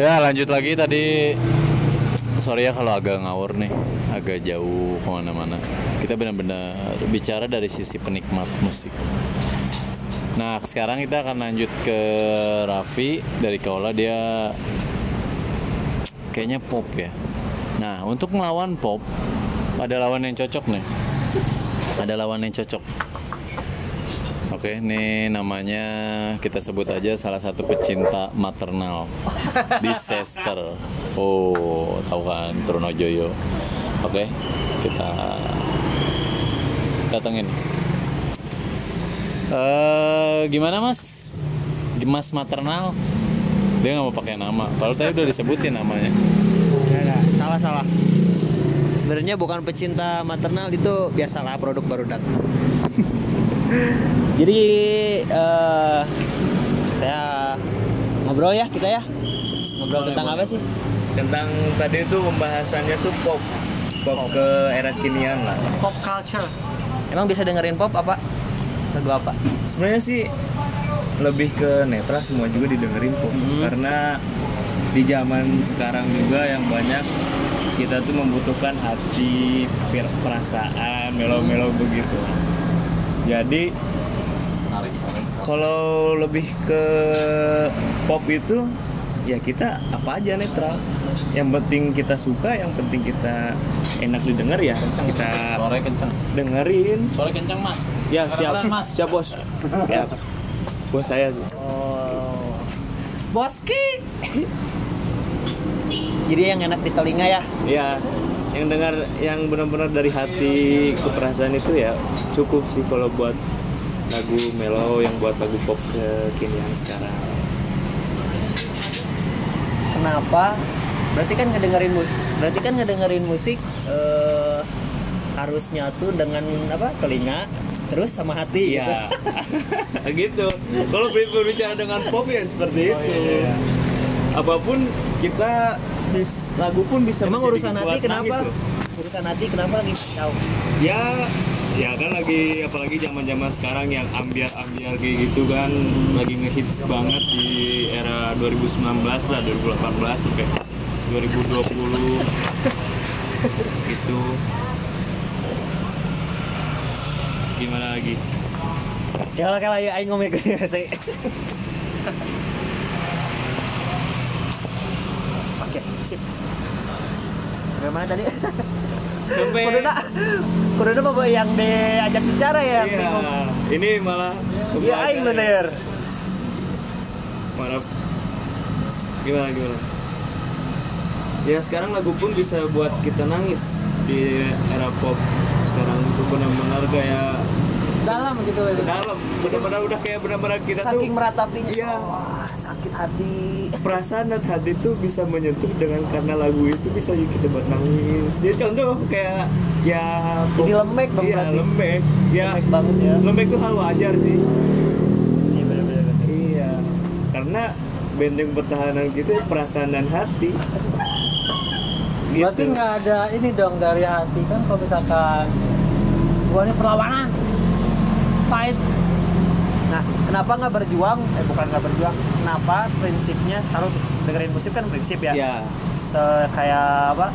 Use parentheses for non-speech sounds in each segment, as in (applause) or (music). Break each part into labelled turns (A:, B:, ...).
A: Ya lanjut lagi tadi. Sorry ya kalau agak ngawur nih. Agak jauh ke mana-mana. Kita benar-benar bicara dari sisi penikmat musik. Nah sekarang kita akan lanjut ke Raffi Dari Kaula dia Kayaknya pop ya. Nah untuk melawan pop Ada lawan yang cocok nih. Ada lawan yang cocok Oke, ini namanya kita sebut aja salah satu pecinta maternal. (laughs) Disaster. Oh, tahu kan Trunojoyo. Oke, kita datengin. Eh, gimana Mas? Mas maternal? Dia nggak mau pakai nama. Kalau tadi udah disebutin namanya.
B: salah salah sebenarnya bukan pecinta maternal itu biasalah produk barudak (laughs) jadi eh, saya ngobrol ya kita ya. Ngobrol
C: Boleh,
B: tentang
C: boleh.
B: apa sih?
C: Tentang tadi itu pembahasannya tuh pop. Pop ke era kinian lah.
D: Pop culture.
B: Emang bisa dengerin pop apa? Lagu apa?
C: Sebenarnya sih lebih ke netral semua juga didengerin pop.
B: Mhm.
C: karena di zaman sekarang juga yang banyak kita tuh membutuhkan hati per- perasaan melo-melo begitu. Jadi kalau lebih ke pop itu ya kita apa aja netral. Yang penting kita suka yang penting kita enak didengar ya kita
A: Suara kencang.
C: dengerin.
A: Suara kencang Mas.
C: ya siap.
A: Mas.
C: siap bos. (laughs) Ya. Bos saya. Sih
B: oh.
D: Boski. (laughs)
B: Jadi yang enak di telinga ya?
C: Ya yang dengar yang benar-benar dari hati ke perasaan itu ya cukup sih kalau buat lagu mellow yang buat lagu pop kekinian sekarang
B: kenapa berarti kan ngedengerin musik berarti kan ngedengerin musik eh, harusnya tuh dengan apa telinga terus sama hati gitu.
C: Iya, gitu. (laughs) Kalau ber- berbicara dengan pop ya seperti itu. Apa pun kita bis, lagu pun bisa
B: Emang urusan hati kenapa?
C: nangis.
B: Urusan hati kenapa lagi kacau?
C: Ya, ya kan lagi apalagi zaman-zaman sekarang yang ambiar-ambiar kayak gitu kan lagi ngehits banget di era 2019 lah 2018 sampai 2020 gitu. Gimana lagi?
B: Ya kalau aing ngomong ke dia saya. Oke, sip. Sampai mana tadi? (laughs)
C: Sampai
B: Kuduna, kuduna bapak yang diajak bicara ya yang
C: Iya,
B: bingung.
C: ini malah
B: Iya aing bener.
C: Malah gimana gimana? Ya sekarang lagu pun bisa buat kita nangis di era pop sekarang itu benar-benar kayak
D: dalam gitu ya
C: dalam benar-benar udah kayak benar-benar kita
B: Saking
C: tuh
B: meratapinya.
C: Iya.
B: Wah, sakit hati.
C: perasaan dan hati tuh bisa menyentuh dengan karena lagu itu bisa kita buat nangis. Ya contoh kayak ya
B: Jadi lembek dong
C: Iya,
B: berarti.
C: lembek. Ya
B: Lembek banget ya.
C: lembek tuh hal wajar sih.
B: Iya bener-bener.
C: Iya, karena benteng pertahanan kita perasaan dan hati. Gitu.
D: berarti nggak ada ini dong dari hati kan kalau misalkan gua ini perlawanan fight
B: Nah, kenapa nggak berjuang? Eh bukan nggak berjuang. Kenapa prinsipnya harus dengerin musik kan prinsip ya?
C: Ya,
B: Se- kayak apa?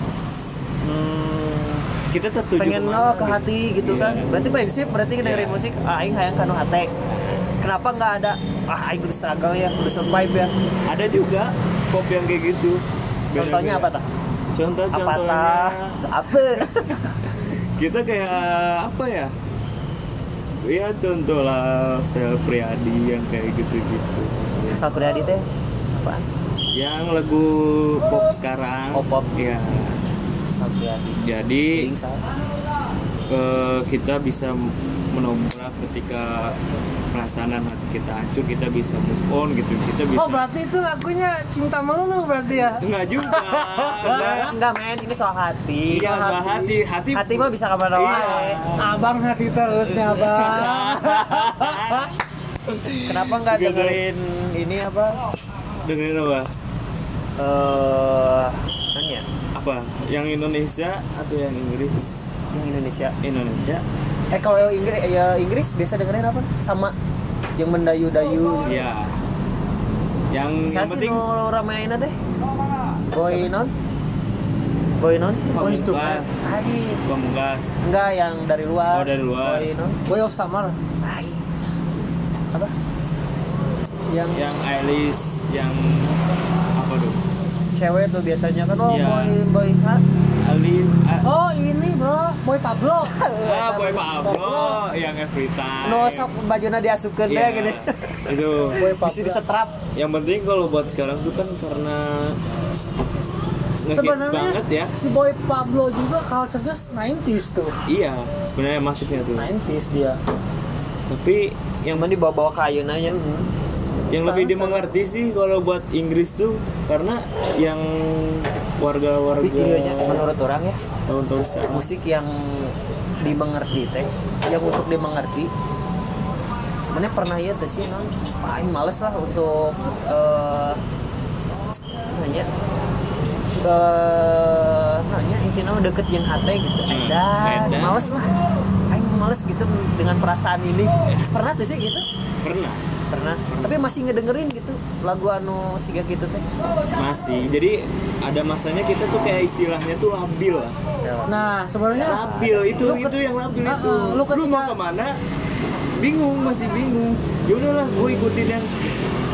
B: Hmm,
C: kita tertuju
B: pengen
C: ke mana
B: oh, ke
C: gitu.
B: hati gitu
C: Iya.
B: kan. Berarti prinsip berarti dengerin
C: Iya.
B: musik ah, aing hayang kanu hate. Kenapa nggak ada ah aing kudu struggle ya, kudu survive ya.
C: Ada juga pop yang kayak gitu.
B: Contohnya apa tah?
C: Contoh
B: Apa tah? Apa? (laughs)
C: kita kayak apa ya? Ya contoh lah Sel Priadi yang kayak gitu-gitu.
B: Sal Priadi teh apa?
C: Yang lagu pop sekarang.
B: Oh, pop.
C: Ya.
B: Sal Priadi.
C: Jadi eh, kita bisa menobrak ketika perasaan dan hati kita hancur kita bisa move on gitu kita bisa
D: oh berarti itu lagunya cinta melulu berarti ya
C: enggak juga (laughs)
B: Enggak, enggak men, ini soal hati.
C: iya soal hati hati
B: Hati mah bisa ke mana
C: Iya.
B: wae.
D: abang hati terus nih abang (laughs)
B: Kenapa nggak
C: Gitu.
B: dengerin ini apa?
C: dengerin apa
B: Eh, nanya
C: apa yang Indonesia atau yang Inggris
B: yang Indonesia.
C: Indonesia
B: Eh kalau yang Inggris ya Inggris biasa dengerin apa? Sama yang mendayu-dayu.
C: ya yang yang penting
B: mau ramein teh. boy non boy non sih
C: Pamungkas.
D: Men.
B: Lain.
C: Pamungkas.
B: enggak yang dari luar
C: Oh, dari luar.
B: boy non
D: Boy of Summer.
B: Lain. apa yang
C: Yang Ailis, yang?
B: Cewek tuh biasanya kan oh
C: Iya.
B: boy boy sa
C: Ailis. ah,
D: Oh ini bro, Boy Pablo. (laughs)
C: Ah, Boy Pablo yang every time.
B: no sok bajuna diasupkeun
C: Iya,
B: deh gini
C: Itu.
D: Boy
B: bisa
D: Pablo.
B: disetrap
C: Yang penting kalau buat sekarang tuh kan karena
D: Sebenarnya
C: banget ya.
D: si Boy Pablo juga culture-nya 90s tuh.
C: Iya, sebenarnya masuknya tuh.
D: 90s dia.
C: Tapi yang
B: cuman dibawa-bawa ke ayeuna nya
C: yang lebih dimengerti sih kalau buat Inggris tuh karena yang warga-warga
B: tapi menurut orang ya
C: tahun-tahun sekarang.
B: musik yang dimengerti teh yang untuk dimengerti mana pernah ya teh sih non? Paling males lah untuk eh nanya ke nanya intinya deket yang hati gitu.
C: Hmm,
B: edan. males lah. Aing males gitu dengan perasaan ini. Pernah tuh sih gitu?
C: Pernah
B: pernah. Tapi masih ngedengerin gitu lagu anu siga gitu teh.
C: Masih. Jadi ada masanya kita tuh kayak istilahnya tuh labil lah.
D: Nah sebenarnya
C: labil. Itu
D: Lu ke-
C: itu yang labil itu.
D: lu ketika-
C: mau ke mana? Bingung masih bingung. Ya udahlah gue ikutin yang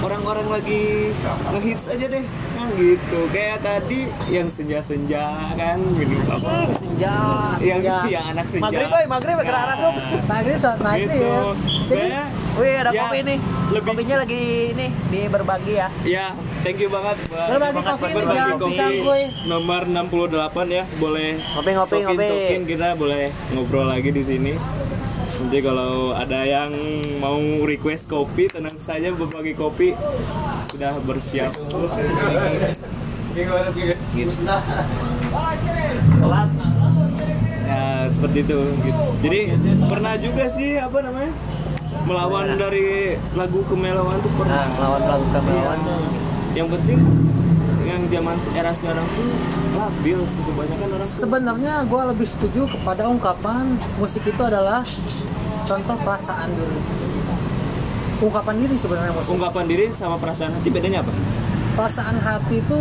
C: orang-orang lagi ngehits aja deh. Kan gitu. Kayak tadi yang senja-senja kan gini. Apa?
B: senja
C: yang
D: Senja.
C: yang anak senja.
B: Maghrib, boy, maghrib, gerak rasuk.
D: maghrib saat naik
C: gitu.
D: ya.
C: Sebenarnya
B: Wih ada
C: Ya,
B: kopi nih
C: lebih-
B: kopinya lagi ini di berbagi ya
C: ya thank you banget buat
D: berbagi
B: banget
D: kopi
B: berbagi
D: jangan
C: kopi
D: gue.
C: nomor 68 ya boleh
B: Ngopi, ngopi,
C: sokin,
B: ngopi.
C: sokin kita boleh ngobrol lagi di sini nanti kalau ada yang mau request kopi tenang saja berbagi kopi sudah bersiap gitu. ya seperti itu gitu. jadi pernah juga sih apa namanya melawan dari lagu kemelauan tuh
B: nah
C: pernah
B: lawan lagu kemewahan
C: Iya. yang penting yang zaman era sekarang tuh labil sih kebanyakan orang tuh
D: Sebenarnya gue lebih setuju kepada ungkapan musik itu adalah contoh perasaan diri. Ungkapan diri sebenarnya musik.
C: ungkapan diri sama perasaan hati bedanya apa
D: Perasaan hati itu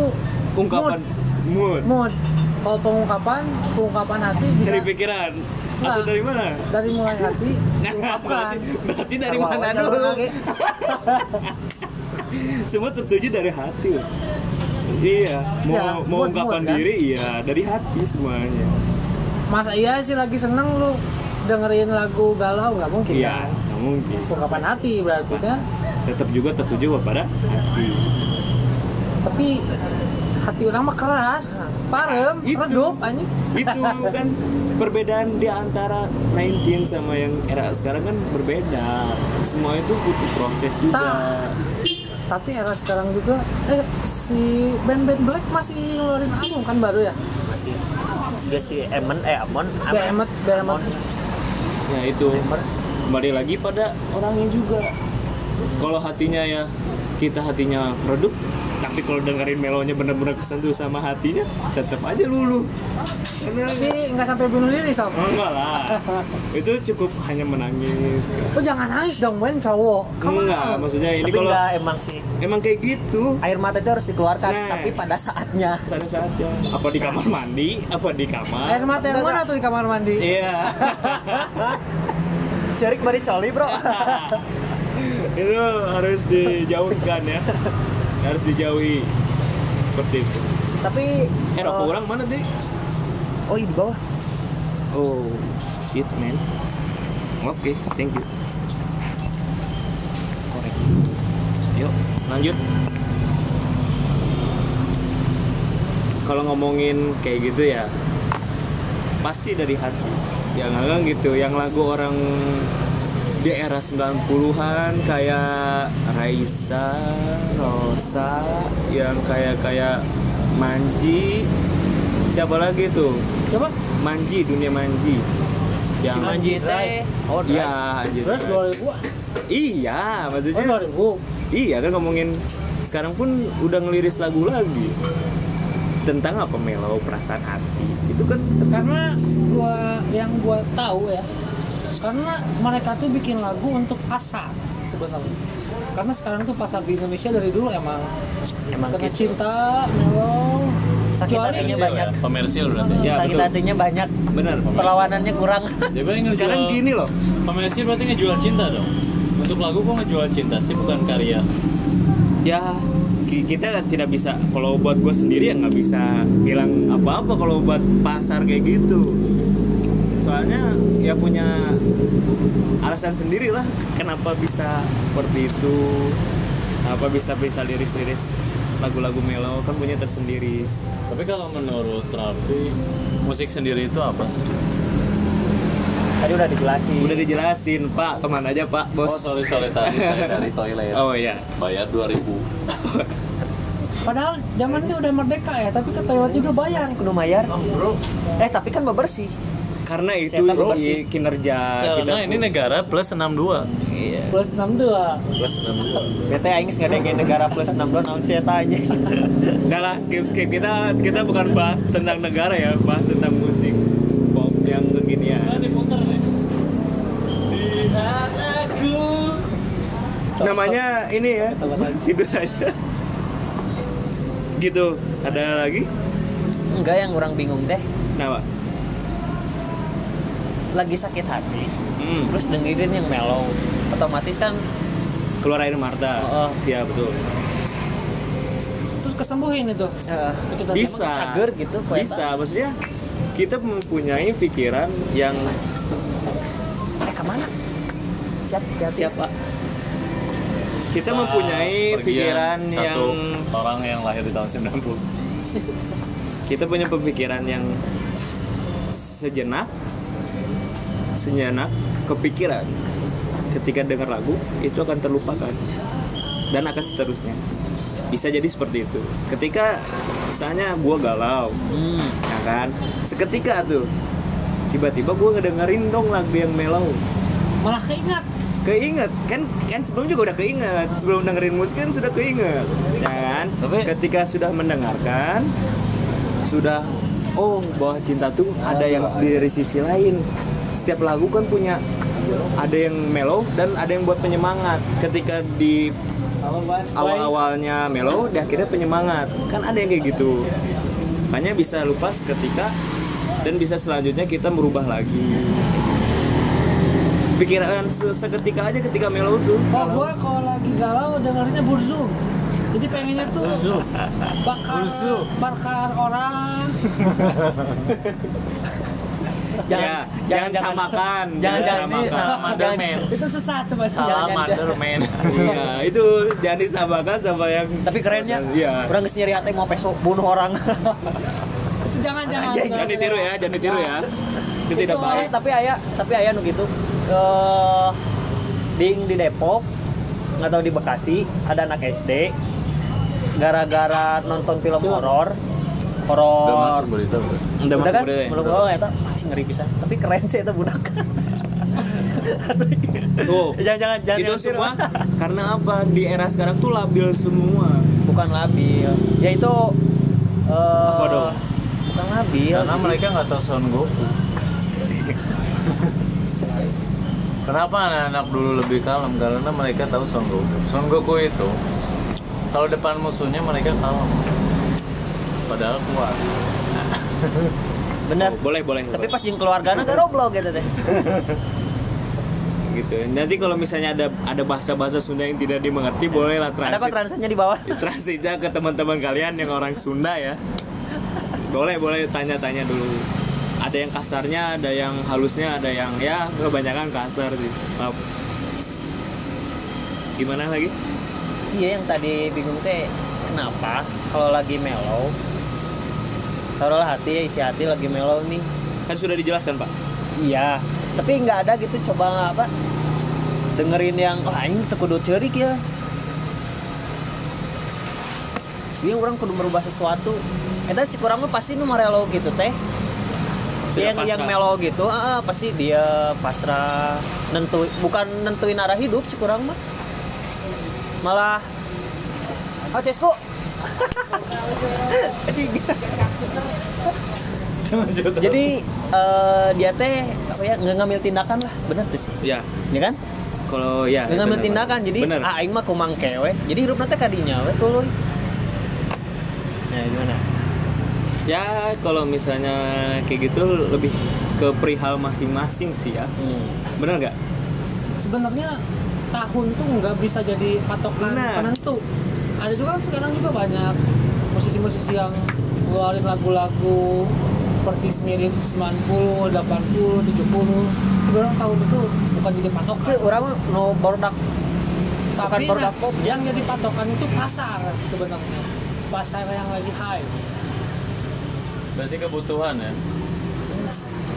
C: ungkapan mood,
D: mood. mood. Kalau pengungkapan, pengungkapan hati bisa
C: dari pikiran atau
D: Nah.
C: dari mana
D: dari mulai hati (laughs)
C: Nah,
D: diungkapkan.
C: berarti, dari
B: Sarwa
C: mana dulu (laughs) semua tertuju dari hati iya mau
D: Ya,
C: mau
D: mood,
C: ungkapan
D: mood, kan?
C: diri iya dari hati semuanya
D: Masa iya sih lagi seneng lu dengerin lagu galau nggak mungkin
C: iya
D: kan?
C: nggak mungkin
D: Ungkapan hati berarti kan.
C: tetap juga tertuju kepada hati
D: Tapi hati orang mah keras, parem,
C: Itu.
D: redup anjing.
C: itu (laughs) kan perbedaan di antara 19 sama yang era sekarang kan berbeda semua itu butuh proses juga
D: Tak. Tapi era sekarang juga eh si band-band Black masih ngeluarin album kan baru ya?
B: masih juga si Emon eh Amon
D: Behemoth, Behemoth.
C: ya itu kembali lagi pada orangnya juga kalau hatinya ya kita hatinya redup tapi kalau dengerin melonya bener-bener kesentuh sama hatinya tetap aja lulu karena
D: Tapi nggak sampai bunuh diri sama.
C: oh, enggak lah. (laughs) Itu cukup hanya menangis.
D: Oh jangan nangis dong men cowok. Come
C: enggak
D: on.
C: maksudnya ini
B: tapi
C: kalau
B: enggak emang sih.
C: emang kayak gitu.
B: Air mata itu harus dikeluarkan
C: Nah.
B: tapi pada saatnya.
C: Pada saatnya. Apa di kamar mandi? Apa di kamar?
D: Air mata yang mana tuh di kamar mandi?
C: iya. (laughs)
B: Cari kembali coli bro. (laughs)
C: Itu harus dijauhkan ya harus dijauhi. Seperti itu.
B: Tapi
C: eh rokok
B: eh,
C: orang mana deh
B: oh iya di bawah.
C: Oh shit man. Oke thank you. Korek. Yuk lanjut. Kalau ngomongin kayak gitu ya pasti dari hati. Yang kan gitu yang lagu orang di era 90-an kayak Raisa, Rosa, yang kayak kayak Manji, siapa lagi tuh?
D: Coba.
C: Manji, dunia Manji.
B: si Manji teh oh
C: Iya, anjir.
D: Terus 2000 ah.
C: Iya,
D: Oh
C: maksudnya
D: 2000.
C: iya kan ngomongin sekarang pun udah ngeliris lagu lagi tentang apa melau perasaan hati itu kan
D: Karena gua yang gua tahu ya. Karena mereka tuh bikin lagu untuk pasar sebenarnya. Karena sekarang tuh pasar di Indonesia dari dulu emang
B: emang
D: kena
B: gitu
D: cinta, melo,
B: sakit hatinya
A: Komersil
B: banyak
A: ya? Komersil berarti.
C: Ya,
B: sakit
C: betul.
B: hatinya banyak
C: bener
B: perlawanannya kurang
A: ngejual,
C: sekarang gini loh
A: Komersil berarti ngejual cinta dong. Untuk lagu kok ngejual cinta sih bukan karya.
C: ya ki- kita tidak bisa kalau buat gue sendiri ya nggak bisa bilang apa-apa kalau buat pasar kayak gitu soalnya ya punya alasan sendiri lah kenapa bisa seperti itu apa bisa bisa liris-liris lagu-lagu melo kan punya tersendiri
A: Tapi kalau menurut Raffi, musik sendiri itu apa sih?
B: tadi udah dijelasin
C: udah dijelasin pak ke mana aja pak
A: Oh,
C: bos
A: sorry sorry tadi saya (laughs) dari toilet.
C: oh iya
A: Bayar 2000.
D: Padahal zaman ini udah merdeka ya, tapi ke toilet juga bayar.
B: Kudu mayar
A: Oh, bro.
B: eh tapi kan bebersih
C: karena itu i- kinerja
A: Karena ini negara plus 62.
C: iya.
D: Plus 62.
A: Plus 62.
B: BT aing nggak ada negara plus 62 naon saya tanya
C: Udah lah skip skip. Kita kita bukan bahas tentang negara ya bahas tentang musik pop yang
A: Nah, diputar nih. Lihat aku.
C: namanya ini ya tidur aja. Gitu. Ada lagi?
B: Enggak yang orang bingung teh.
C: Kenapa
B: lagi sakit hati
C: hmm.
B: terus dengerin yang mellow. Otomatis kan
C: keluar air mata.
B: Oh.
C: iya betul.
D: Terus kesembuhin itu.
B: eh,
D: Kita
C: bisa.
B: cager gitu, kue
C: bisa maksudnya kita mempunyai pikiran yang
B: eh ke mana? Siap hati
C: siapa kita
A: Nah,
C: mempunyai
A: pergian
C: pikiran
A: satu
C: yang
A: orang yang lahir di tahun 90.
C: kita punya pemikiran yang sejenak sejenak kepikiran ketika dengar lagu itu akan terlupakan. Dan akan seterusnya. Bisa jadi seperti itu. Ketika misalnya gua galau
B: hmm.
C: ya kan? Seketika tuh tiba-tiba gua ngedengerin dong lagu yang mellow
D: Malah keingat.
C: keinget. Kan kan sebelum juga udah keinget. Sebelum dengerin musik kan sudah keinget. Ya kan?
A: Tapi-
C: ketika sudah mendengarkan sudah oh bahwa cinta tuh ada yang dari sisi lain setiap lagu kan punya ada yang mellow dan ada yang buat penyemangat. Ketika di awal-awalnya mellow di akhirnya penyemangat. Kan ada yang kayak gitu. Makanya bisa lupa seketika dan bisa selanjutnya kita merubah lagi. Pikiran se- seketika aja ketika mellow tuh.
D: Kalau gua kalau lagi galau dengerinnya burzum. Jadi pengennya tuh bakar bakar orang. (laughs)
C: ya, jangan, samakan.
B: jangan jangan
A: Ini salamander man.
D: itu sesat tuh mas. (laughs)
C: Iya itu jangan disamakan sama yang
B: tapi kerennya
C: iya.
B: Orang nyari hati mau peso bunuh orang.
D: Itu jangan jangan.
C: Jangan. ditiru ya jangan ditiru ya. Itu tidak baik.
B: tapi ayah tapi ayah nu gitu. Eh ding di Depok nggak tahu di Bekasi ada anak SD gara-gara nonton film horor
A: Udah
B: horor
A: masuk berita
C: udah
B: udah kan
C: masuk udah,
B: belum
C: udah.
B: oh eta masih ngeri pisan tapi keren sih itu budak (laughs) Asli.
C: tuh
B: jangan jangan jangan
C: itu semua karena apa di era sekarang tuh labil semua
B: bukan labil ya itu eh,
C: Apa dong?
B: bukan labil
A: Karena
B: Jadi-
A: mereka nggak tahu Son Goku. (laughs) Kenapa anak-anak dulu lebih kalem? Karena mereka tahu Son Goku. Son Goku itu kalau depan musuhnya mereka kalem. Padahal kuat.
B: bener.
C: Oh, boleh boleh
B: tapi
C: boleh.
B: pas jeung keluarganya gak roblok gitu deh. (laughs)
C: Gitu. Nanti kalau misalnya ada ada bahasa-bahasa Sunda yang tidak dimengerti bolehlah
B: ada kok transitnya di bawah. (laughs)
C: Translate aja ke teman-teman kalian yang orang Sunda ya. Boleh boleh tanya-tanya dulu. Ada yang kasarnya ada yang halusnya ada yang ya kebanyakan kasar sih. Maaf. Gimana lagi?
B: Iya yang tadi bingung teh kenapa kalau lagi mellow taruhlah hati isi hati lagi mellow nih.
C: Kan sudah dijelaskan pak.
B: Iya tapi nggak ada gitu coba apa dengerin yang oh ini tuh kudu cerik ya. Iya orang kudu merubah sesuatu. Eta mah pasti nu marelo gitu teh.
C: Sudah
B: yang yang
C: pasrah.
B: melo gitu ah, ah, pasti dia pasrah. Nentu bukan nentuin arah hidup cik orang mah. Malah oh Cesku jadi eh, dia teh apa ya nggak ngambil tindakan lah. Bener tuh sih.
C: Ya.
B: Ya kan?
C: Kalau ya
B: nggak ngambil
C: benar,
B: tindakan. Jadi
C: benar
B: ah aing mah kumang kewe. Jadi hidup nanti kadinya we. Tuluy nah gimana?
C: Ya kalau misalnya kayak gitu lebih ke perihal masing-masing sih ya.
B: Hmm.
C: bener nggak?
D: Sebenarnya tahun tuh nggak bisa jadi patokan
C: Benar.
D: penentu ada juga kan sekarang juga banyak musisi-musisi yang ngeluarin lagu-lagu persis mirip 90, 80, 70 sebenarnya tahun itu bukan jadi patokan
B: orang mah no barudak
D: tapi
B: bukan
D: nah,
B: produk pop.
D: yang jadi patokan itu pasar sebenarnya pasar yang lagi high
A: Berarti kebutuhan ya.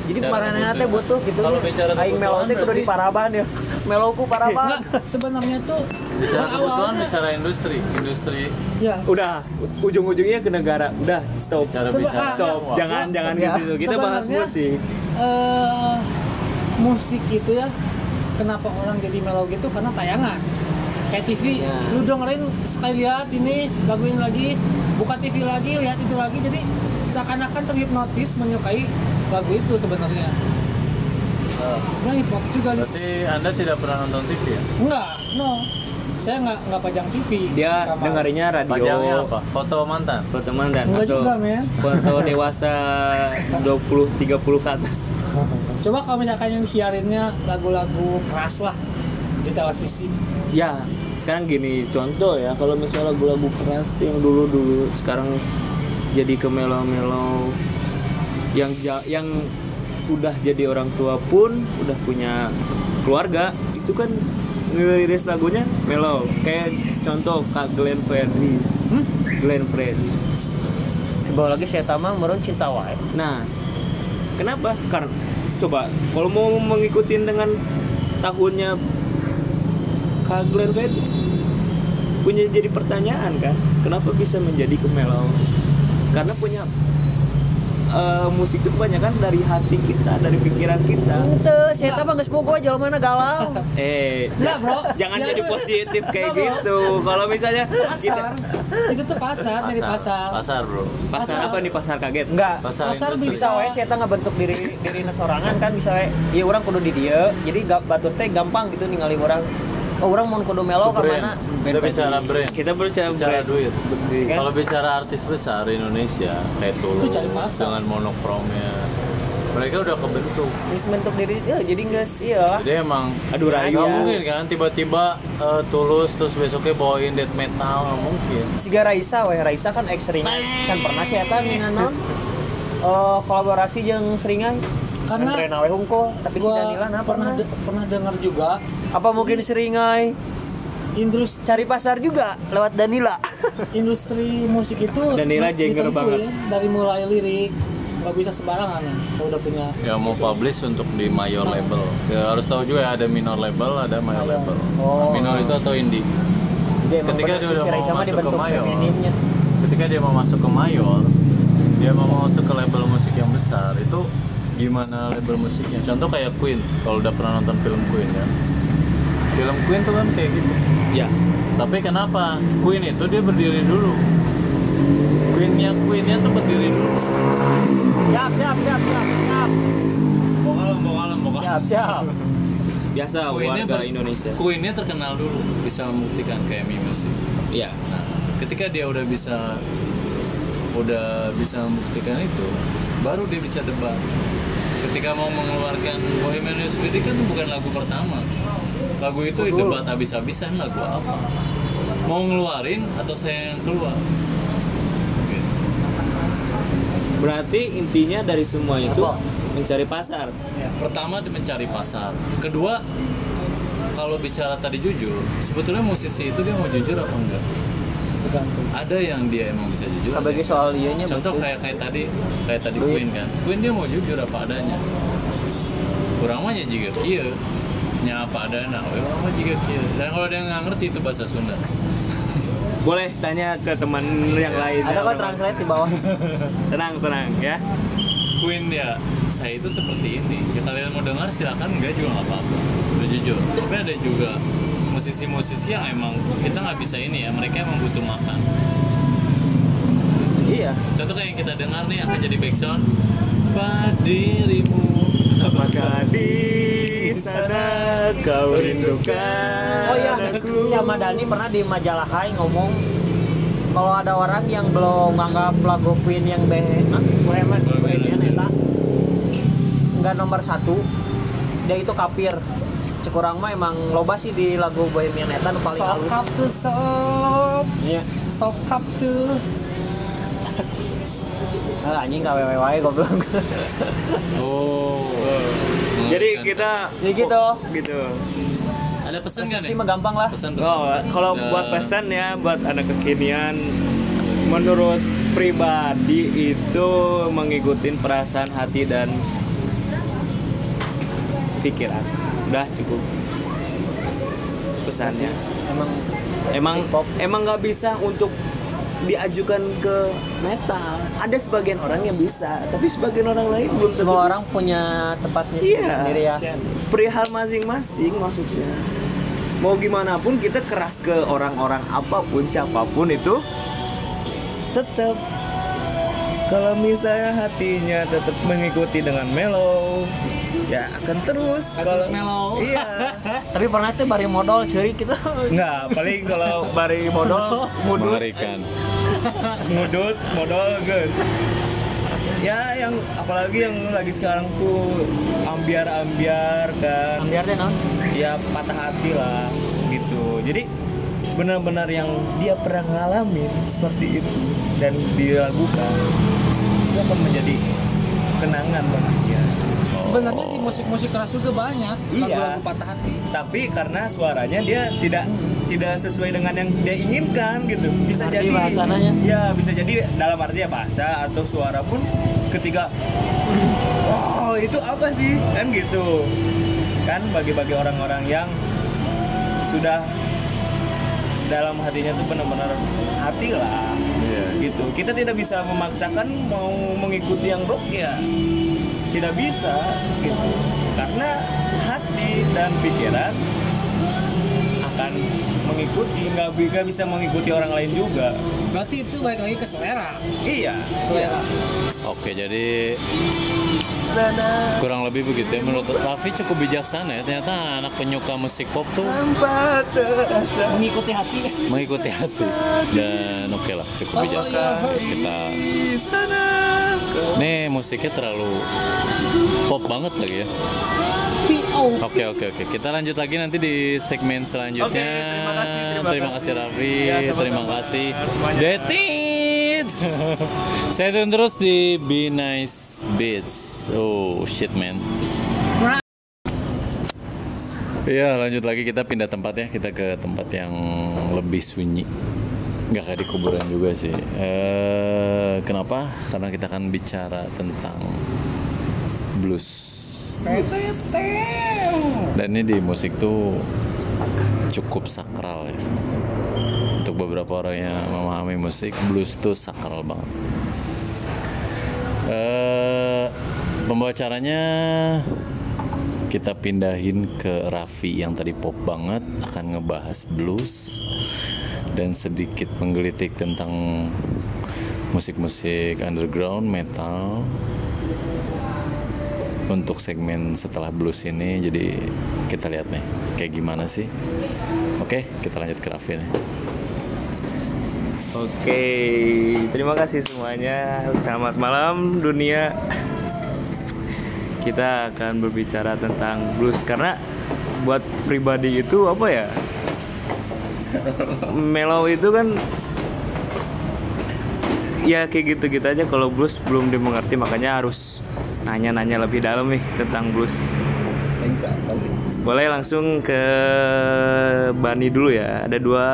B: Jadi kemarin teh butuh gitu.
A: Kalau bicara
B: Aing melo teh kudu di
A: berarti-
B: paraban ya. Meloku paraban.
D: Sebenarnya tuh
A: Bicara kebutuhan,
D: awalnya-
A: bicara industri, industri.
D: ya
C: udah ujung-ujungnya ke negara udah stop
A: Bicara bicara.
D: ah,
C: stop jangan jangan
B: Ya.
C: ke situ kita bahas musik
D: eh musik itu ya kenapa orang jadi melo gitu karena tayangan kayak TV
B: Ya.
D: lu dengerin sekali lihat ini lagu ini lagi buka TV lagi lihat itu lagi. Jadi seakan-akan terhipnotis menyukai lagu itu sebenarnya. Sebenarnya hipnotis juga sih.
A: Berarti Anda tidak pernah nonton TV ya?
D: enggak no. Saya nggak nggak pajang TV
C: dia dengerinnya radio.
A: Pajangnya apa? Foto mantan.
C: foto mantan.
D: Enggak
C: atau
D: juga men.
C: foto (laughs) dewasa 20 30 ke atas.
D: Coba kalau misalkan yang disiarinnya lagu-lagu keras lah di televisi.
C: Ya sekarang gini contoh ya kalau misalnya lagu-lagu keras yang dulu dulu sekarang jadi ke melo-melo yang yang udah jadi orang tua pun udah punya keluarga itu kan ngeliris lagunya melo kayak contoh kak Glenn Fredly
D: hmm?
C: Glenn Fredly
B: Coba lagi saya tamang merun cinta wae.
C: Nah, kenapa? Karena coba kalau mau mengikuti dengan tahunnya Kak Glenn Fredly punya jadi pertanyaan kan, kenapa bisa menjadi kemelau? Karena punya eh, musik itu kebanyakan dari hati kita, dari pikiran kita.
B: Ente, saya tamang geus boga jelema mana galau. (laughs)
C: Eh,
D: Enggak, bro.
C: jangan
D: Ya,
C: jadi
D: bro.
C: positif kayak
D: bro.
C: gitu. Kalau misalnya kita
D: pasar itu tuh pasar, dari pasar
A: Pasar, bro.
C: pasar
D: Pasar.
C: apa nih pasar kaget?
B: Enggak.
A: Pasar,
D: Pasar
B: bisa wae saya teh bentuk diri diri sorangan kan bisa iya orang kudu di dia jadi ga, batur teh gampang gitu ningali orang oh orang mau kudu melo ke mana
A: Kita bicara brand.
C: Kita berbicara
A: Bicara
C: brand.
A: duit.
B: Kan?
A: Kalau bicara artis besar Indonesia kayak Tulus dengan monokromnya, mereka udah kebentuk.
B: terus bentuk diri ya jadi enggak sih ya
A: Jadi emang
C: Aduh, Rayu.
A: nggak mungkin kan tiba-tiba eh, Tulus terus besoknya bawain death metal nggak mungkin.
B: Siga Raisa weh Raisa kan ex seringai can pernah sih eta dengan non eh, kolaborasi jeung seringai
D: Karena
B: Andre nawe hungkul tapi si Danila nah
D: pernah
B: pernah
D: de- pernah dengar juga
B: apa mungkin seringai
D: industri
B: cari pasar juga lewat Danila (laughs)
D: industri musik itu
C: Danila jengger banget.
D: dari mulai lirik nggak bisa sembarangan ya kalau udah punya
A: Ya mau publish untuk di mayor label. Ya, harus tahu juga ya ada minor label, ada mayor label.
B: Oh.
A: Minor itu atau indie.
B: jadi
A: Ketika dia udah mau masuk ke mayor. Ketika dia mau masuk ke mayor, dia mau masuk ke label musik yang besar itu gimana label musiknya? Contoh kayak Queen, kalau udah pernah nonton film Queen ya. Film Queen tuh kan kayak gitu.
C: Ya,
A: Tapi kenapa Queen itu dia berdiri dulu? Queennya Queennya tuh berdiri dulu.
B: siap siap siap siap siap
A: Mau kalem, mau kalem, mau kalem.
B: siap siap
C: biasa
A: Queennya
C: warga
A: ber-
C: Indonesia.
A: Queennya terkenal dulu, bisa membuktikan kayak Mi Music.
C: Iya.
A: Nah, ketika dia udah bisa udah bisa membuktikan itu, baru dia bisa debat. Ketika mau mengeluarkan Bohemian Rhapsody kan itu bukan lagu pertama. Lagu itu debat habis-habisan lagu apa? Mau ngeluarin atau saya yang keluar? Gitu.
C: Berarti intinya dari semua itu
B: Apa?
C: mencari pasar.
A: Pertama dia mencari pasar. Kedua, kalau bicara tadi jujur, sebetulnya musisi itu dia mau jujur apa enggak?
D: Tergantung.
A: Ada yang dia emang bisa jujur. ada
B: bagi soal ianya
A: contoh
B: betul.
A: kayak kayak tadi kayak tadi
B: Duit.
A: Queen kan. Queen dia mau jujur apa adanya. Kurang mah ya juga kia. Nya apa adanya. Orang mah juga kia. Dan kalau dia nggak ngerti itu bahasa Sunda. (laughs)
C: Boleh tanya ke teman yang lain.
B: ada kok translate di bawah? (laughs)
C: Tenang, tenang ya.
A: Queen ya saya itu seperti ini. Ya kalian mau dengar silakan. Enggak juga nggak apa-apa. Udah jujur. Tapi ada juga musisi-musisi yang emang kita nggak bisa ini ya mereka emang butuh makan.
C: Iya.
A: contoh kayak yang kita dengar nih akan jadi backsound padirimu.
C: Apakah di sana kau rindukan?
B: oh iya
C: aku?
B: si Ahmad Dhani pernah di majalah Hai ngomong kalau ada orang yang belum nganggap lagu Queen yang be Bohemian eta nggak nomor satu. Dia itu kafir cekurang mah emang loba sih di lagu Bohemian eta nu paling halus
D: Sokap tuh sob,
B: Iya.
D: sokap tuh. (laughs)
B: Ah, anjing KWW wae goblok
A: Oh.
C: Jadi
A: Mengerti.
C: kita
B: Jadi gitu.
C: gitu.
A: ada pesan nggak
B: Resepsi
A: nih?
B: mah gampang lah
A: Pesan-pesan.
C: Oh, kalau
A: Ya.
C: buat pesan ya buat anak kekinian menurut pribadi itu mengikuti perasaan hati dan pikiran. Udah cukup. Pesannya.
B: emang
C: Emang
B: pop.
C: emang nggak bisa untuk diajukan ke metal. Ada sebagian orang yang bisa, tapi sebagian orang lain belum tentu
B: semua
C: bisa.
B: orang punya tempatnya
C: Iya.
B: sendiri ya
C: perihal masing-masing maksudnya mau gimana pun kita keras ke orang-orang apa pun siapa pun itu tetap kalau misalnya hatinya tetap mengikuti dengan mellow ya akan terus.
D: Terus mellow.
C: iya. (laughs)
B: Tapi pernah tuh bari modal ceri kita
C: nggak paling kalau bari modal mudut.
A: Mengerikan.
C: mudut modal good ya yang apalagi yang lagi sekarang tuh ambiar-ambiar kan.
B: Ambiar deh non.
C: Ya patah hati lah gitu. Jadi benar-benar yang dia pernah ngalamin seperti itu dan dilakukan itu akan menjadi kenangan dia
D: Sebenarnya di musik-musik keras juga banyak.
C: Iya.
D: lagu-lagu patah hati.
C: tapi karena suaranya dia tidak tidak sesuai dengan yang dia inginkan gitu. Bisa
B: Arti
C: jadi
B: bahasananya?
C: ya bisa jadi dalam arti ya bahasa atau suara pun ketika wow itu apa sih? Kan gitu. Kan bagi-bagi orang-orang yang sudah dalam hatinya tuh benar-benar hati lah.
A: Iya.
C: gitu. Kita tidak bisa memaksakan mau mengikuti yang rock ya tidak bisa gitu karena hati dan pikiran akan mengikuti nggak bi- nggak bisa mengikuti orang lain juga
D: Berarti itu balik lagi ke selera.
C: iya
B: selera
A: Oke, jadi kurang lebih begitu ya. Menurut Raffi cukup bijaksana ya. Ternyata anak penyuka musik pop tuh
B: mengikuti hati
A: mengikuti hati. Dan oke lah, cukup bijaksana. Kita
C: di sana
A: Nih musiknya terlalu pop banget lagi ya. Oke oke oke. Kita lanjut lagi nanti di segmen selanjutnya.
C: Oke, terima kasih, terima
A: Terima
C: kasih.
A: kasih Raffi.
C: Ya, sama-sama.
A: terima kasih
C: Semuanya.
A: Detit. (laughs) Saya turun terus di Be Nice Beats. Oh shit man. Iya lanjut lagi kita pindah tempat ya kita ke tempat yang lebih sunyi nggak kayak di kuburan juga sih. Eh kenapa? Karena kita akan bicara tentang blues. Dan ini di musik tuh cukup sakral ya. Untuk beberapa orang yang memahami musik blues tuh sakral banget. Eh pembawa acaranya kita pindahin ke Raffi yang tadi pop banget akan ngebahas blues dan sedikit menggelitik tentang musik-musik underground metal untuk segmen setelah blues ini jadi kita lihat nih kayak gimana sih oke kita lanjut ke Raffi nih
C: Oke, terima kasih semuanya. Selamat malam dunia. Kita akan berbicara tentang blues karena buat pribadi itu apa ya? Mellow itu kan ya kayak gitu-gitu aja kalau blues belum dimengerti makanya harus nanya-nanya lebih dalam nih tentang blues. Boleh langsung ke Bani dulu ya. Ada dua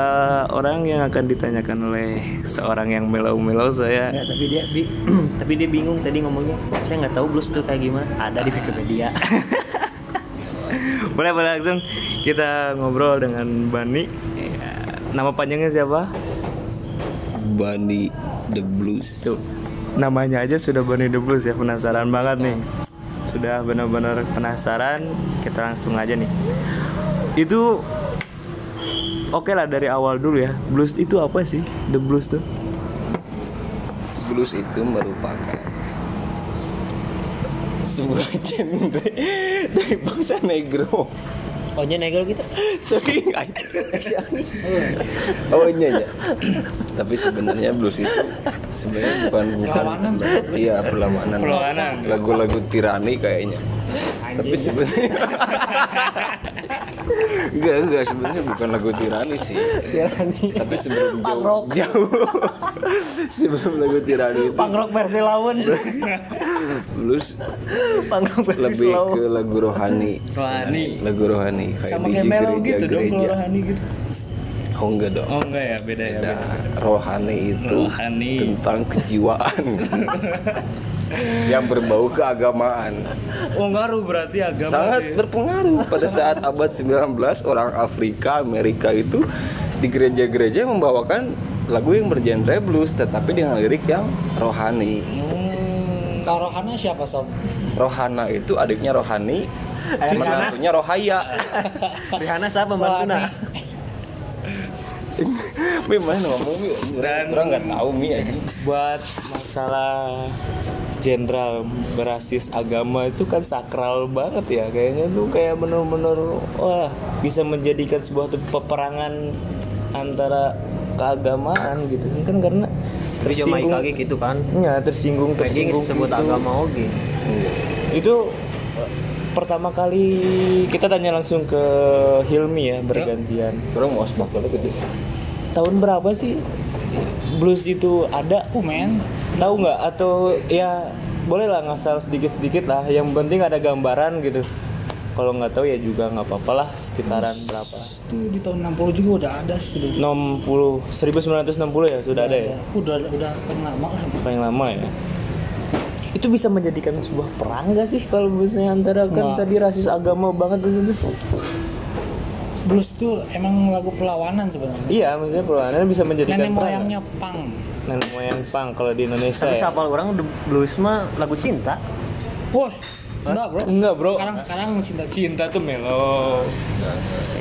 C: orang yang akan ditanyakan oleh seorang yang melau-melau saya.
B: Ya, tapi dia bi- (clears throat) tapi dia bingung tadi ngomongnya. Saya nggak tahu blues itu kayak gimana. Ada di Wikipedia. (laughs)
C: Boleh boleh langsung kita ngobrol dengan Bani. Nama panjangnya siapa?
E: Bunny the Blues.
C: Tuh. Namanya aja sudah Bani the Blues ya. Penasaran banget nih. Sudah benar-benar penasaran. Kita langsung aja nih. Itu Oke lah dari awal dulu ya. Blues itu apa sih? The Blues tuh?
E: Blues itu merupakan sebuah genre (laughs) dari bangsa negro
B: Oh nya negel gitu.
E: Tapi Oh iya ya. Tapi sebenarnya blues itu sebenarnya bukan bukan
D: Perlawanan,
E: iya perlawanan.
C: Perlawanan.
E: Lagu-lagu tirani kayaknya. Tapi sebenarnya (laughs) enggak enggak sebenarnya bukan lagu tirani sih.
B: Tirani.
E: Tapi sebelum jauh
B: rock.
E: jauh (laughs) sebelum lagu tirani itu
B: Pangrok versi lawan. (laughs)
E: blues
B: Pangrok versi
E: lebih
B: slow.
E: ke lagu rohani.
C: Rohani.
E: Lagu rohani kayak
C: Sama
E: di
C: kayak melo
E: gereja-
C: gitu dong kalau rohani gitu.
E: Oh enggak dong.
C: Oh enggak ya, beda ya.
E: Beda.
C: beda.
E: rohani itu
C: Rohani.
E: tentang kejiwaan (laughs) yang berbau keagamaan.
C: Oh ngaruh berarti agama
E: sangat
C: ya.
E: berpengaruh. Pada saat abad 19 orang Afrika Amerika itu di gereja-gereja membawakan lagu yang bergenre blues tetapi dengan lirik yang rohani.
D: Hmm, kalau rohana siapa sob?
E: rohana itu adiknya rohani menantunya rohaya.
B: Rihanna siapa pembantunya?
E: Mi (laughs) mana ngomong Mi? Orang nggak tahu Mi aja
C: buat masalah jenderal berasis agama itu kan sakral banget ya kayaknya. Tuh kayak bener-bener wah bisa menjadikan sebuah peperangan antara keagamaan gitu. Kan karena tersinggung
B: kaki gitu kan.
C: ya tersinggung tersinggung
B: disebut
C: gitu.
B: agama oge.
C: itu eh, pertama kali kita tanya langsung ke Hilmi ya bergantian.
E: Orang mau sebakul gede
C: tahun berapa sih? Blues itu ada?
D: Oh men,
C: tahu nggak atau ya boleh lah ngasal sedikit sedikit lah yang penting ada gambaran gitu kalau nggak tahu ya juga nggak apa-apa lah sekitaran berapa
D: itu di tahun 60 juga udah ada sih. Sudah
C: 60 1960 ya sudah ada ya
D: Udah udah paling lama lah.
C: paling lama ya itu bisa menjadikan sebuah perang gak sih kalau misalnya antara kan
D: Nggak.
C: tadi rasis agama banget gitu
D: Blues itu emang lagu perlawanan sebenarnya.
C: iya maksudnya perlawanan bisa menjadikan
D: Nenek moyangnya pang.
C: Nenek moyang pang kalau di Indonesia
B: Tapi
C: ya.
B: siapa orang the blues mah lagu cinta.
D: Wah, enggak bro.
C: Enggak, bro.
D: Sekarang sekarang cinta
C: cinta tuh melo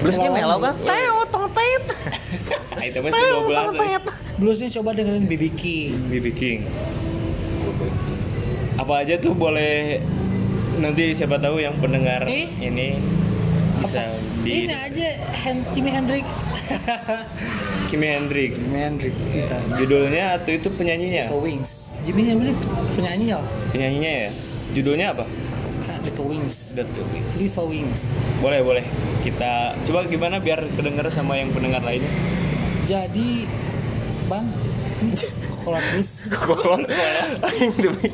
B: Bluesnya melau kan? Teo tong tet. (laughs)
C: itu masih 12
D: Bluesnya coba dengerin BB King.
C: BB King apa aja tuh boleh nanti siapa tahu yang pendengar
D: Eh?
C: ini bisa di
D: Ini aja Hen Jimi Hendrix. (laughs)
C: Kimi Hendrix
D: Jimi Hendrix. Kita.
C: judulnya atau itu penyanyinya
D: Little Wings. Jimi Hendrix penyanyinya lah.
C: penyanyinya ya judulnya apa
D: Ah, Little Wings.
C: Little Wings.
D: Little Wings.
C: boleh boleh kita coba gimana biar kedenger sama yang pendengar lainnya
D: Jadi Bang, (laughs) (laughs)
E: Aing tuh, Mi.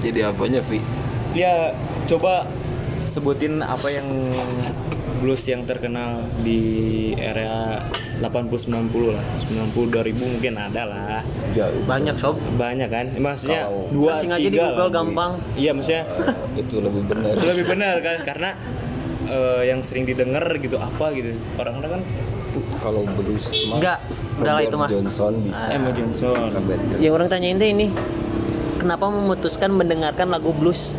E: jadi apanya Vi
C: ya coba sebutin apa yang blues yang terkenal di era 80 90 lah 90 2000 mungkin ada lah
E: jauh
B: Banyak sob.
C: banyak kan maksudnya
E: Kalau
C: dua
B: searching aja di
C: tiga
B: Google
C: lah.
B: gampang.
C: iya maksudnya
E: Eh, (laughs) itu lebih benar
C: itu lebih benar kan karena eh, yang sering didengar gitu apa gitu orang-orang kan
E: kalau blues mah
B: Enggak, udah lah itu mah.
E: Johnson bisa
C: Emma Johnson
E: Robert Johnson.
B: Yang orang tanyain teh ini, kenapa memutuskan mendengarkan lagu blues?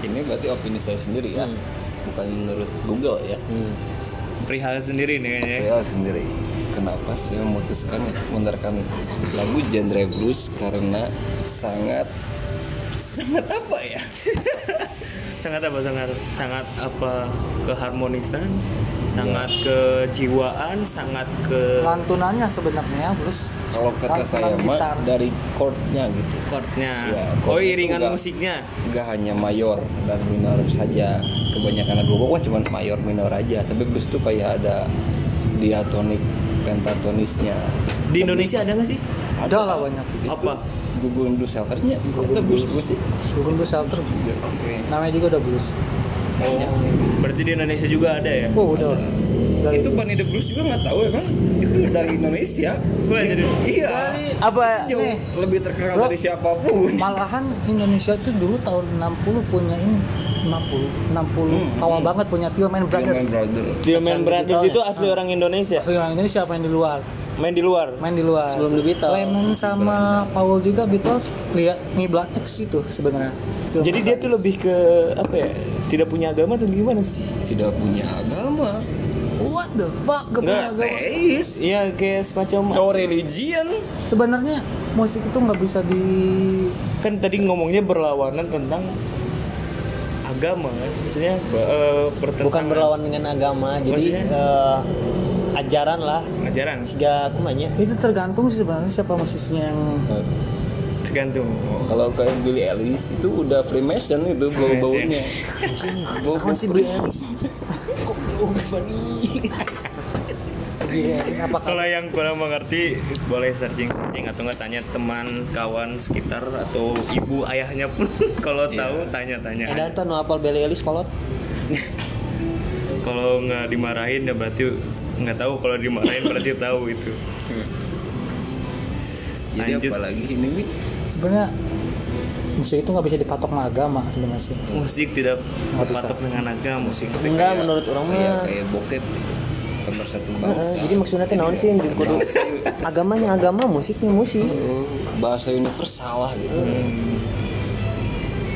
E: ini berarti opini saya sendiri ya
B: Hmm.
E: Bukan menurut Google ya.
C: Perihal sendiri nih kayaknya.
E: Saya sendiri. Kenapa saya memutuskan untuk mendengarkan lagu genre blues? Karena sangat sangat apa ya? (laughs)
C: Sangat apa? Sangat sangat apa? Keharmonisan sangat kejiwaan sangat ke
D: Lantunannya sebenarnya blues.
E: kalau kata
D: Lantunan
E: saya mah dari chordnya gitu.
C: Chordnya.
E: Ya,
C: oh
E: chordnya tuh
C: iringan
E: enggak-
C: musiknya?
E: nggak hanya mayor dan minor saja. Kebanyakan lagu kan cuma mayor minor aja. Tapi blues tuh kayak ada diatonik pentatonisnya.
C: Di Indonesia ada nggak sih?
D: Ada lah banyak.
C: apa?
E: Gugun blues shelternya. Itu blues blues sih.
D: Gugun Blues Shelter.
E: Iya sih.
D: Namanya juga udah blues.
E: Banyak sih
C: berarti di Indonesia juga ada ya
D: Oh, udah. Dari
E: itu Bunny the Blues juga nggak tahu ya kan itu dari Indonesia
C: Wah, jadi
E: iya
D: Dari-
C: apa
E: jauh
D: Nih.
E: lebih terkenal
D: Bro.
E: dari siapa pun
D: Malahan Indonesia tuh dulu tahun 60 punya ini 60 60
E: Hmm.
D: awal banget punya Tillman Brothers.
E: Brother
C: Tillman Brothers
B: Beatles
C: itu
B: ya?
C: asli orang Indonesia
D: Asli orang Indonesia main di luar,
C: main di luar
D: main di luar.
B: Sebelum The Beatles.
D: Lennon sama Paul juga Beatles lihat Mi Black X itu sebenarnya. Tillman
C: jadi dia tuh
D: Brothers.
C: lebih ke apa ya tidak punya agama tuh gimana sih?
E: Tidak punya agama.
D: What the fuck? Gak punya
C: Nggak,
D: agama?
E: teis
C: Iya kayak semacam
E: no religion
D: Sebenarnya musik itu nggak bisa di
C: kan tadi ngomongnya berlawanan tentang agama kan? Maksudnya pertentangan.
B: Bukan berlawan dengan agama jadi eh, ajaran lah.
C: Ajaran.
B: Sehingga kumanya
D: itu tergantung sih sebenarnya siapa musisinya yang
C: tergantung.
E: Kalau kayak Billy Ellis itu udah Freemason itu bau-baunya. Bau
B: apa sih beli kok oh apa
C: kalau yang kurang mengerti boleh searching searching atau nggak tanya teman kawan sekitar atau ibu ayahnya pun. (laughs) Kalau
E: Iya.
C: tahu tanya-tanya
B: Edan tuh apal Billy Ellis kolot.
C: Kalau nggak dimarahin ya berarti nggak tahu. Kalau dimarahin berarti tahu itu.
E: Jadi
C: Lanjut.
E: apalagi ini Mi?
D: Sebenarnya musik itu nggak bisa dipatok sama agama sebenarnya sih.
C: Musik tidak
D: Nggak
C: berpatok dengan agama. Musik
B: enggak menurut orang
E: kayak kayak bokep nomor satu
B: Heeh,
E: bangsa.
B: jadi maksudnya teh naon sih di kudu agamanya agama musiknya musik.
E: Oh, bahasa universal lah gitu.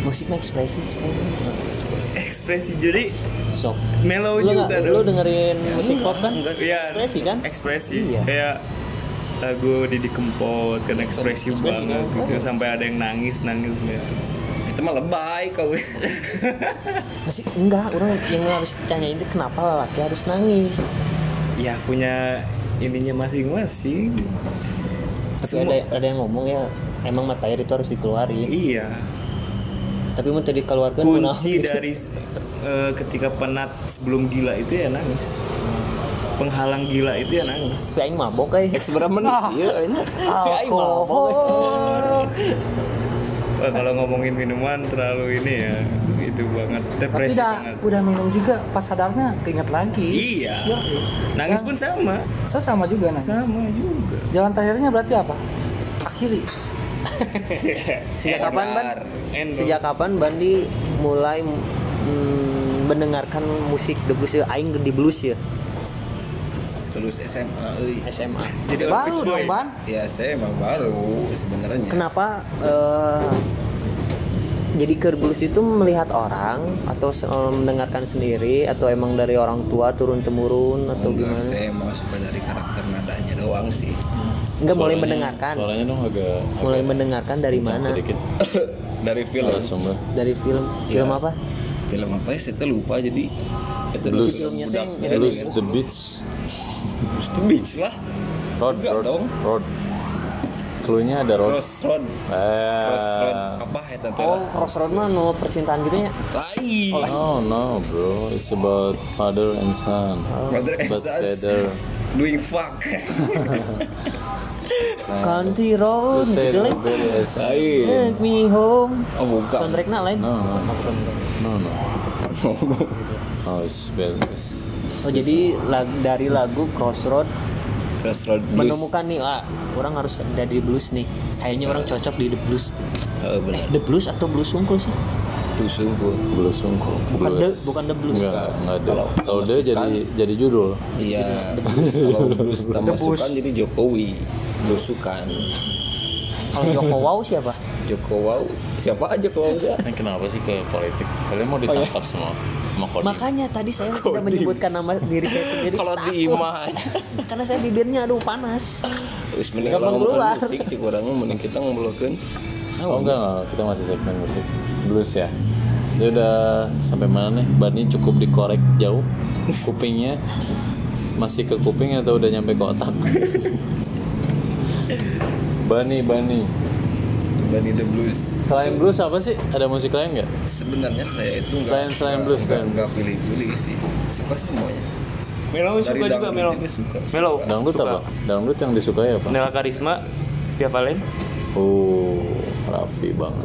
B: musik mah ekspresi sekarang.
C: ekspresi. Jadi
B: sok.
C: mellow
B: lu
C: juga
B: nggak lu dengerin musik pop kan?
E: enggak sih.
C: Iya,
B: ekspresi kan?
C: Ekspresi.
B: Iya.
C: kayak lagu Didi Kempot kan ekspresi
B: Ekspresi
C: banget gitu sampai ada yang nangis nangis ya.
E: Itu mah lebay kau. (laughs)
B: masih enggak orang yang harus tanya itu kenapa lelaki harus nangis?
C: Ya punya ininya masing-masing.
B: Tapi ada ada yang ngomong ya emang mata air itu harus dikeluarin.
C: Iya.
B: Tapi mau tadi dikeluarkan kunaon
C: kunci
B: gitu.
C: dari eh, ketika penat sebelum gila itu ya nangis penghalang gila itu ya nangis.
B: Tapi aing mabok eh.
E: Seberapa menit? Iya, ini.
B: alkohol.
C: Wah, kalau ngomongin minuman terlalu ini ya itu banget
D: tapi
C: depresi
D: udah
C: banget.
D: udah minum juga pas sadarnya keinget lagi.
C: Iya.
D: Ya,
C: nangis
D: Kan?
C: pun sama.
D: Saya sama juga nangis.
C: Sama juga.
D: Jalan terakhirnya berarti apa? Akhiri. (laughs)
B: Sejak kapan ban?
C: Endo.
B: sejak kapan Bandi mulai mm, mendengarkan musik the blues ya? Aing di blues ya
E: Lulus SMA, euy.
B: SMA (laughs)
C: jadi
D: baru
C: boy
D: dong ban
E: Ya saya emang baru sebenarnya.
B: kenapa eh, jadi ke blues itu melihat orang atau eh, mendengarkan sendiri atau emang dari orang tua turun temurun atau
E: Enggak,
B: gimana
E: saya emang suka dari karakter nadanya doang sih.
B: enggak mulai mendengarkan
A: Suaranya dong agak,
B: mulai
A: agak
B: mendengarkan dari mana
A: Sedikit. (coughs)
E: dari film.
A: Narasumber.
B: dari film film
E: Iya.
B: apa
E: Film apa ya? Saya lupa jadi itu
A: Blues, Blues the Beach.
E: Beach lah.
A: Road,
E: Enggak
A: road,
E: dong.
A: road. Cluenya ada road.
E: Crossroad.
A: Eh.
E: Crossroad apa eta teh?
B: oh crossroad mah nu percintaan gitu ya
E: Lain.
A: No, no, bro. It's about father and son.
E: Father and
A: better. (laughs)
E: Doing fuck. (laughs)
B: country road
A: You say
B: gitu lah take me home
E: Oh bukan.
B: soundtracknya lain
A: No, no.
B: Oh, bukan.
A: No, no. (laughs) Oh, it's better. It's-
B: Oh jadi lag- dari lagu Crossroad
E: Crossroad Blues.
B: menemukan nih ah orang harus ada di blues nih kayaknya orang cocok di the blues
E: Oh, benar.
B: the blues atau blues unggul sih
E: Blues unggul.
A: Blues unggul.
B: Bukan
A: Blues.
B: the- bukan the blues.
A: Enggak, enggak ada.
E: Kalau
A: Kalau dia
E: masukan-
A: jadi jadi judul.
E: Iya. Kalau blues tambah sukan jadi Jokowi. Blusukan.
B: kalau Joko Wow siapa
E: Joko Wow. Siapa aja Joko Wow
A: kenapa sih ke politik? Kalian mau ditangkap semua sama Kodim?
B: Makanya tadi saya tidak menyebutkan nama diri saya sendiri
E: Kalau di iman.
B: karena saya bibirnya aduh panas
E: Wis mending ngomongin musik cik orang mah mending kita ngobrolkeun.
A: Oh enggak, enggak, kita masih segmen musik blues ya. Dia udah sampai mana nih? Bani cukup dikorek jauh kupingnya masih ke kuping atau udah nyampe ke otak? (laughs) Bani, Bani.
E: The Blues.
A: Selain blues apa sih? Ada musik lain nggak?
E: Sebenarnya saya itu enggak
A: Selain- selain blues, selain
E: enggak pilih-pilih sih. Suka semuanya.
C: Melo
E: Dari
C: suka juga Melo
E: juga suka.
C: Melo
A: Dangdut
C: suka.
A: apa? Dangdut yang disukai apa?
C: Nela Karisma Via Valen
A: Oh, Raffi banget.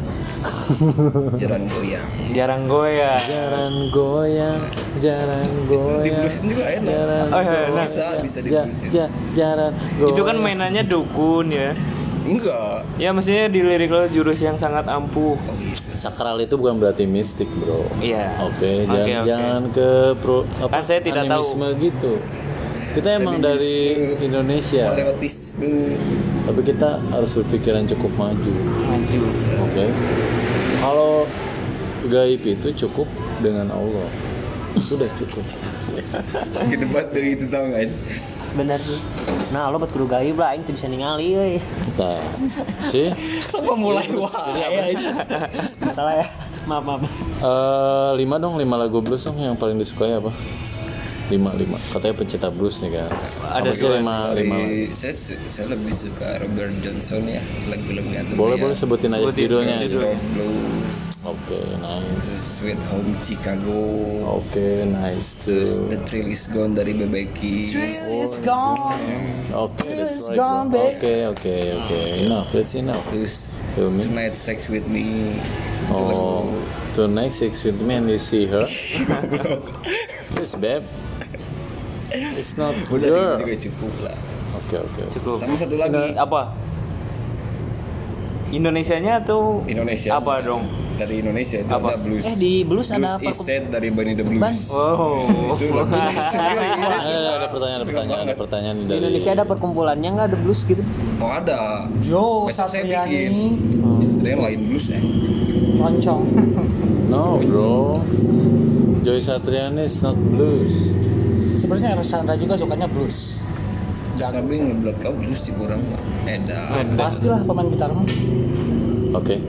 A: (laughs)
E: Jalan goyang.
C: jarang goyang
A: Jalan goyang, jalan goyang.
E: Di bluesin juga enak.
C: Oh, iya, enak.
E: Bisa bisa di
A: ja,
E: bluesin.
A: ja, jalan goyang.
C: itu kan mainannya dukun ya
E: Enggak.
C: ya maksudnya di lirik lo jurus yang sangat ampuh.
A: Sakral itu bukan berarti mistik, bro.
C: Iya.
A: Oke,
C: Oke,
A: jangan,
C: oke.
A: jangan ke pro apa,
C: Kan saya tidak tahu.
A: animisme gitu. Kita emang dari. Indonesia,
E: Paleotisme.
A: tapi kita harus berpikiran cukup maju.
C: maju
A: Oke. Kalau gaib itu cukup dengan Allah. Sudah cukup.
E: Kedebat dari itu tau nggak?
B: Bener sih nah lo buat kudu gaib lah aing teu bisa ningali euy
A: Nah, sih (laughs)
E: Sama mulai wah.
B: masalah ya maaf maaf
A: Eh, lima dong, lima lagu blues dong yang paling disukai apa? Lima, lima. Katanya pencinta blues nih kan. Ada sih lima, lima.
E: Saya saya lebih suka Robert Johnson ya lagu-lagunya tuh
A: Boleh,
E: ya.
A: boleh sebutin aja judulnya.
E: Blues,
A: Oke, nice.
E: Sweet Home Chicago,
A: Oke, nice
E: terus
A: tuh.
E: The Thrill Is Gone dari Bebeki.
D: It's gone.
A: Oke, that's
D: It's
A: right.
D: gone,
A: bro.
D: babe.
A: Oke, oke, oke. Enough, that's enough.
E: Terus? Tonight Sex With Me.
A: Oh, tonight six with me and you see her. (laughs) Please, babe. It's not
E: udah sih
A: girl.
E: itu juga cukup lah.
A: Oke, oke. oke.
C: Cukup.
E: Sama satu lagi
C: apa? Indonesianya atau
E: Indonesia.
C: Apa dong?
E: Dari Indonesia itu
C: Apa?
E: ada blues.
B: Eh, di blues ada
E: Blues
B: apa?
E: is Said dari Bunny the Blues.
B: Ban.
C: Oh.
E: Itu lagu (laughs) sendiri.
A: Ada, ada pertanyaan, ada pertanyaan, ada pertanyaan
B: di
A: dari
B: Indonesia ada perkumpulannya nggak ada blues gitu
E: Oh ada.
D: Jo
E: Besok saya bikin. Istilahnya lain blues ya.
D: Roncong. (laughs)
A: No, bro. Joy Satriani is not blues.
D: Sebenarnya Eros Chandra juga sukanya blues. Jago.
E: Tapi ngeblot kau blues di kurang mah. Eda.
D: Pastilah pemain gitar mah.
A: Oke.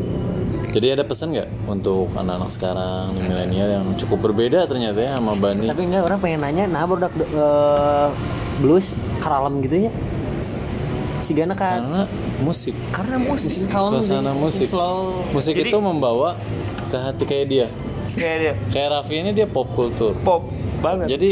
A: Jadi ada pesan nggak untuk anak-anak sekarang, nih milenial yang cukup berbeda ternyata ya sama Bani?
B: tapi enggak orang pengen nanya nah baru eh, blues karalem gitu ya si Gana kan
A: Karena musik,
B: karena musik kalem
A: suasana
B: gitu.
A: musik.
B: slow
A: Musik
C: Jadi-
A: itu membawa ke hati kayak dia.
C: Kayak dia
A: Kayak Raffi ini dia pop kultur.
C: pop banget.
A: Jadi.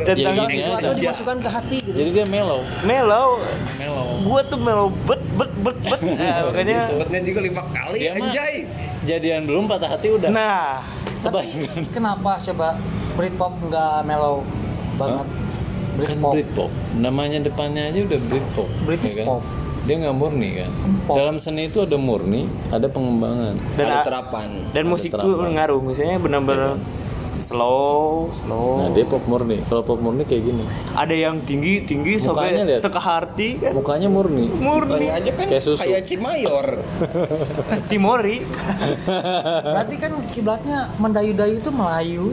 C: Dan
A: ya
B: sesuatu
A: aja.
B: dimasukkan ke hati gitu
A: Jadi dia mellow.
C: mellow.
A: Mellow.
C: Gua tuh mellow bet bet bet bet. (laughs) Nah, makanya
E: Sebutnya juga lima kali
A: mah
E: anjay.
A: jadian belum patah hati udah.
C: nah,
D: Tapi kenapa coba Britpop nggak mellow banget?
A: kan
D: Britpop.
A: Britpop. Namanya depannya aja udah Britpop.
D: British
A: ya kan?
D: pop.
A: Dia nggak murni kan.
D: Pop.
A: Dalam seni itu ada murni, ada pengembangan.
C: dan
E: ada terapan.
C: dan
A: Ada
C: musik tuh
A: terapan.
C: ngaruh. Misalnya benar-benar slow, slow.
A: Nah dia pop murni. Kalau pop murni kayak gini.
C: Ada yang tinggi tinggi
A: Mukanya
C: sampai teka hati kan.
A: Mukanya murni.
C: Murni
E: Ini aja kan
A: Kayak susu.
E: kayak Cimayor. (laughs)
C: Timori. (laughs)
D: Berarti kan kiblatnya mendayu-dayu itu Melayu.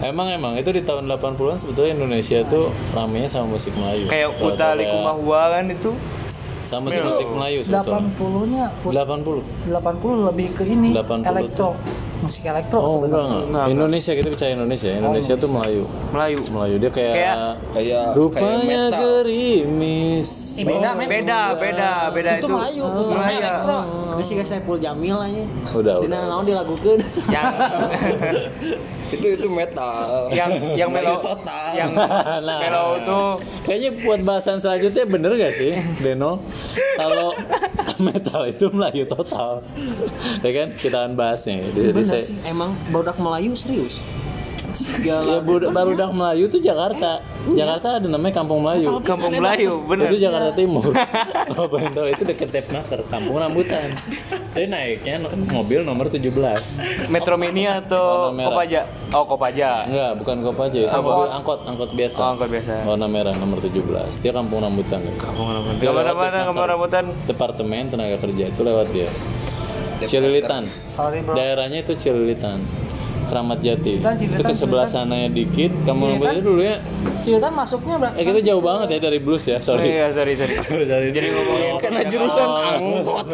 A: Emang emang itu di tahun 80-an sebetulnya Indonesia tuh ramenya sama musik Melayu.
C: Kayak Uta Likumahua kan itu.
A: sama musik musik Melayu sebetulnya.
D: 80-nya put-
A: 80.
D: 80 lebih ke ini
A: 80
D: elektro. Musik elektro
A: Oh enggak enggak.
C: Enggak, enggak.
A: Indonesia kita percaya Indonesia. Indonesia tuh Melayu.
C: Melayu.
A: Melayu dia kayak,
C: Kayak-
E: Kayak kayak
A: rupanya
E: metal.
A: gerimis.
D: Eh, beda, men.
C: Beda, beda, beda
D: Itu
C: itu.
D: Melayu, itu
C: Melayu.
D: elektro.
B: Ini sih saya Saiful Jamil aja
A: Udah
B: Dina
A: udah.
B: naon dilagukeun
C: Yang (laughs)
E: Itu itu metal.
C: yang yang
E: Melayu
C: melo
E: total.
C: yang (laughs)
A: Nah.
C: melo tuh
A: Kayaknya buat bahasan selanjutnya bener gak sih, Deno? Kalau (laughs) metal itu Melayu total, ya kan? Kita akan bahasnya. Jadi saya,
B: sih emang badak Melayu serius
A: ya budak barudak Melayu tuh Jakarta. Jakarta ada namanya Kampung Melayu.
C: kampung Melayu, bener.
A: Itu Jakarta Timur. (laughs) Kalau pengen tahu itu deket Tepnaker, Kampung Rambutan. Jadi naiknya mobil nomor 17.
C: Metro Mini atau. Kopaja? Oh, Kopaja.
A: Enggak, bukan Kopaja, itu
C: Angkot.
A: mobil angkot, angkot biasa.
C: Oh, angkot biasa.
A: Warna merah nomor 17. Dia Kampung Rambutan.
C: Kampung Rambutan.
A: Dia
C: Kampung Rambutan. Kampung Rambutan.
A: Departemen Tenaga Kerja itu lewat dia. Cililitan.
D: Sorry bro.
A: Daerahnya itu Cililitan. Keramat Jati. Itu ke sebelah sananya dikit. Kamu. Rambutan dulu ya.
D: Cililitan masuknya berarti.
A: Eh kita jauh banget ya dari blues ya,
C: Oh,
A: sorry.
C: iya, sorry, (laughs) sorry.
A: sorry.
C: Jadi ngomongin
E: Karena jurusan angkot.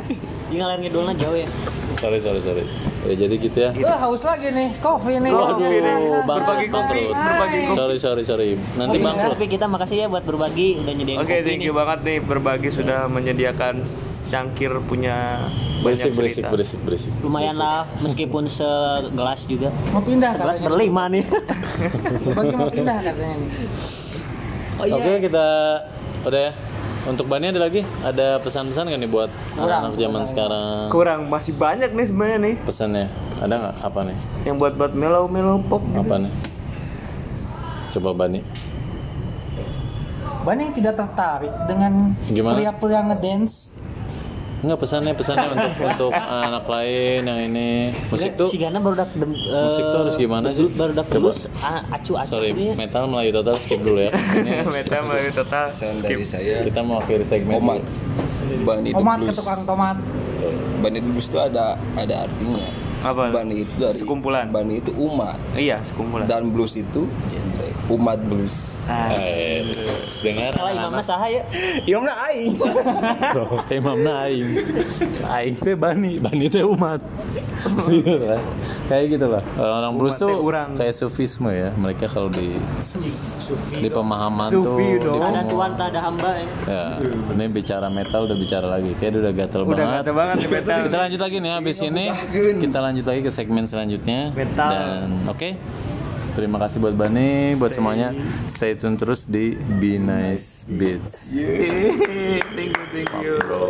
E: (laughs)
B: Di ngalir ngidulnya jauh ya
A: Sorry, sorry, sorry. Ya, jadi gitu ya.
D: Wah haus lagi nih, kopi nih.
C: Waduh,
D: nih.
A: Bang,
C: Berbagi kopi, berbagi kopi.
A: Sorry, sorry, sorry. Nanti bangkrut.
B: tapi kita makasih ya buat berbagi udah nyediain
C: Oke,
B: kopi
C: thank
B: nih.
C: you banget nih berbagi sudah menyediakan cangkir punya
A: Berisik,
C: banyak
A: berisik,
C: cerita.
A: berisik, berisik.
B: lumayan lah meskipun segelas juga
D: Mau pindah
B: segelas
D: katanya.
B: berlima nih
D: Bagi mau pindah katanya nih.
B: oh iya
A: Oke, kita udah ya. Untuk Bani ada lagi? Ada pesan-pesan kan nih buat anak-anak zaman sekarang?
C: Kurang masih banyak nih sebenarnya nih
A: Pesannya ada nggak? Apa nih?
C: yang buat buat mellow mellow pop. gitu.
A: Apa nih? Coba Bani.
D: Bani yang tidak tertarik dengan pria-pria ngedance.
A: Enggak pesannya pesannya untuk (laughs) untuk anak lain yang ini musik tuh
B: si Gana baru dak
A: musik tuh harus gimana sih?
B: baru dak terus acu acu
A: sorry
B: ya.
A: metal Melayu total skip dulu ya. (laughs) Ini
C: Meta melalui total
E: Pesan dari saya
A: kita mau akhiri segmen
E: Omat. Bani the
D: Tomat ke tukang tomat.
E: Bani the Blues itu ada ada artinya.
C: Apa?
E: Bani itu dari
C: Sekumpulan.
E: Bani itu umat
C: Iya, sekumpulan.
E: dan blues itu genre. Umat blues.
A: Guys, dengar.
B: Kalau imamnya
A: anak-anak
B: saha ya? (laughs)
E: Imamna aing. (laughs)
A: imamna aing. Aing teh bani bani teh umat. Gitu (laughs) lah. Kayak gitu lah. Orang blues tuh kayak sufisme ya. Mereka kalau di di pemahaman tuh di
B: Ada tuan tak ada hamba ya.
A: ya ini bicara metal udah bicara lagi. Kayak udah gatel
C: Udah
A: banget.
C: gatel banget di metal.
A: kita lanjut lagi nih habis ini. Kita lanjut lagi ke segmen selanjutnya.
C: Metal.
A: dan oke terima kasih buat Bani buat semuanya. Stay tune terus di Be Nice Beats.
C: Thank you, thank you.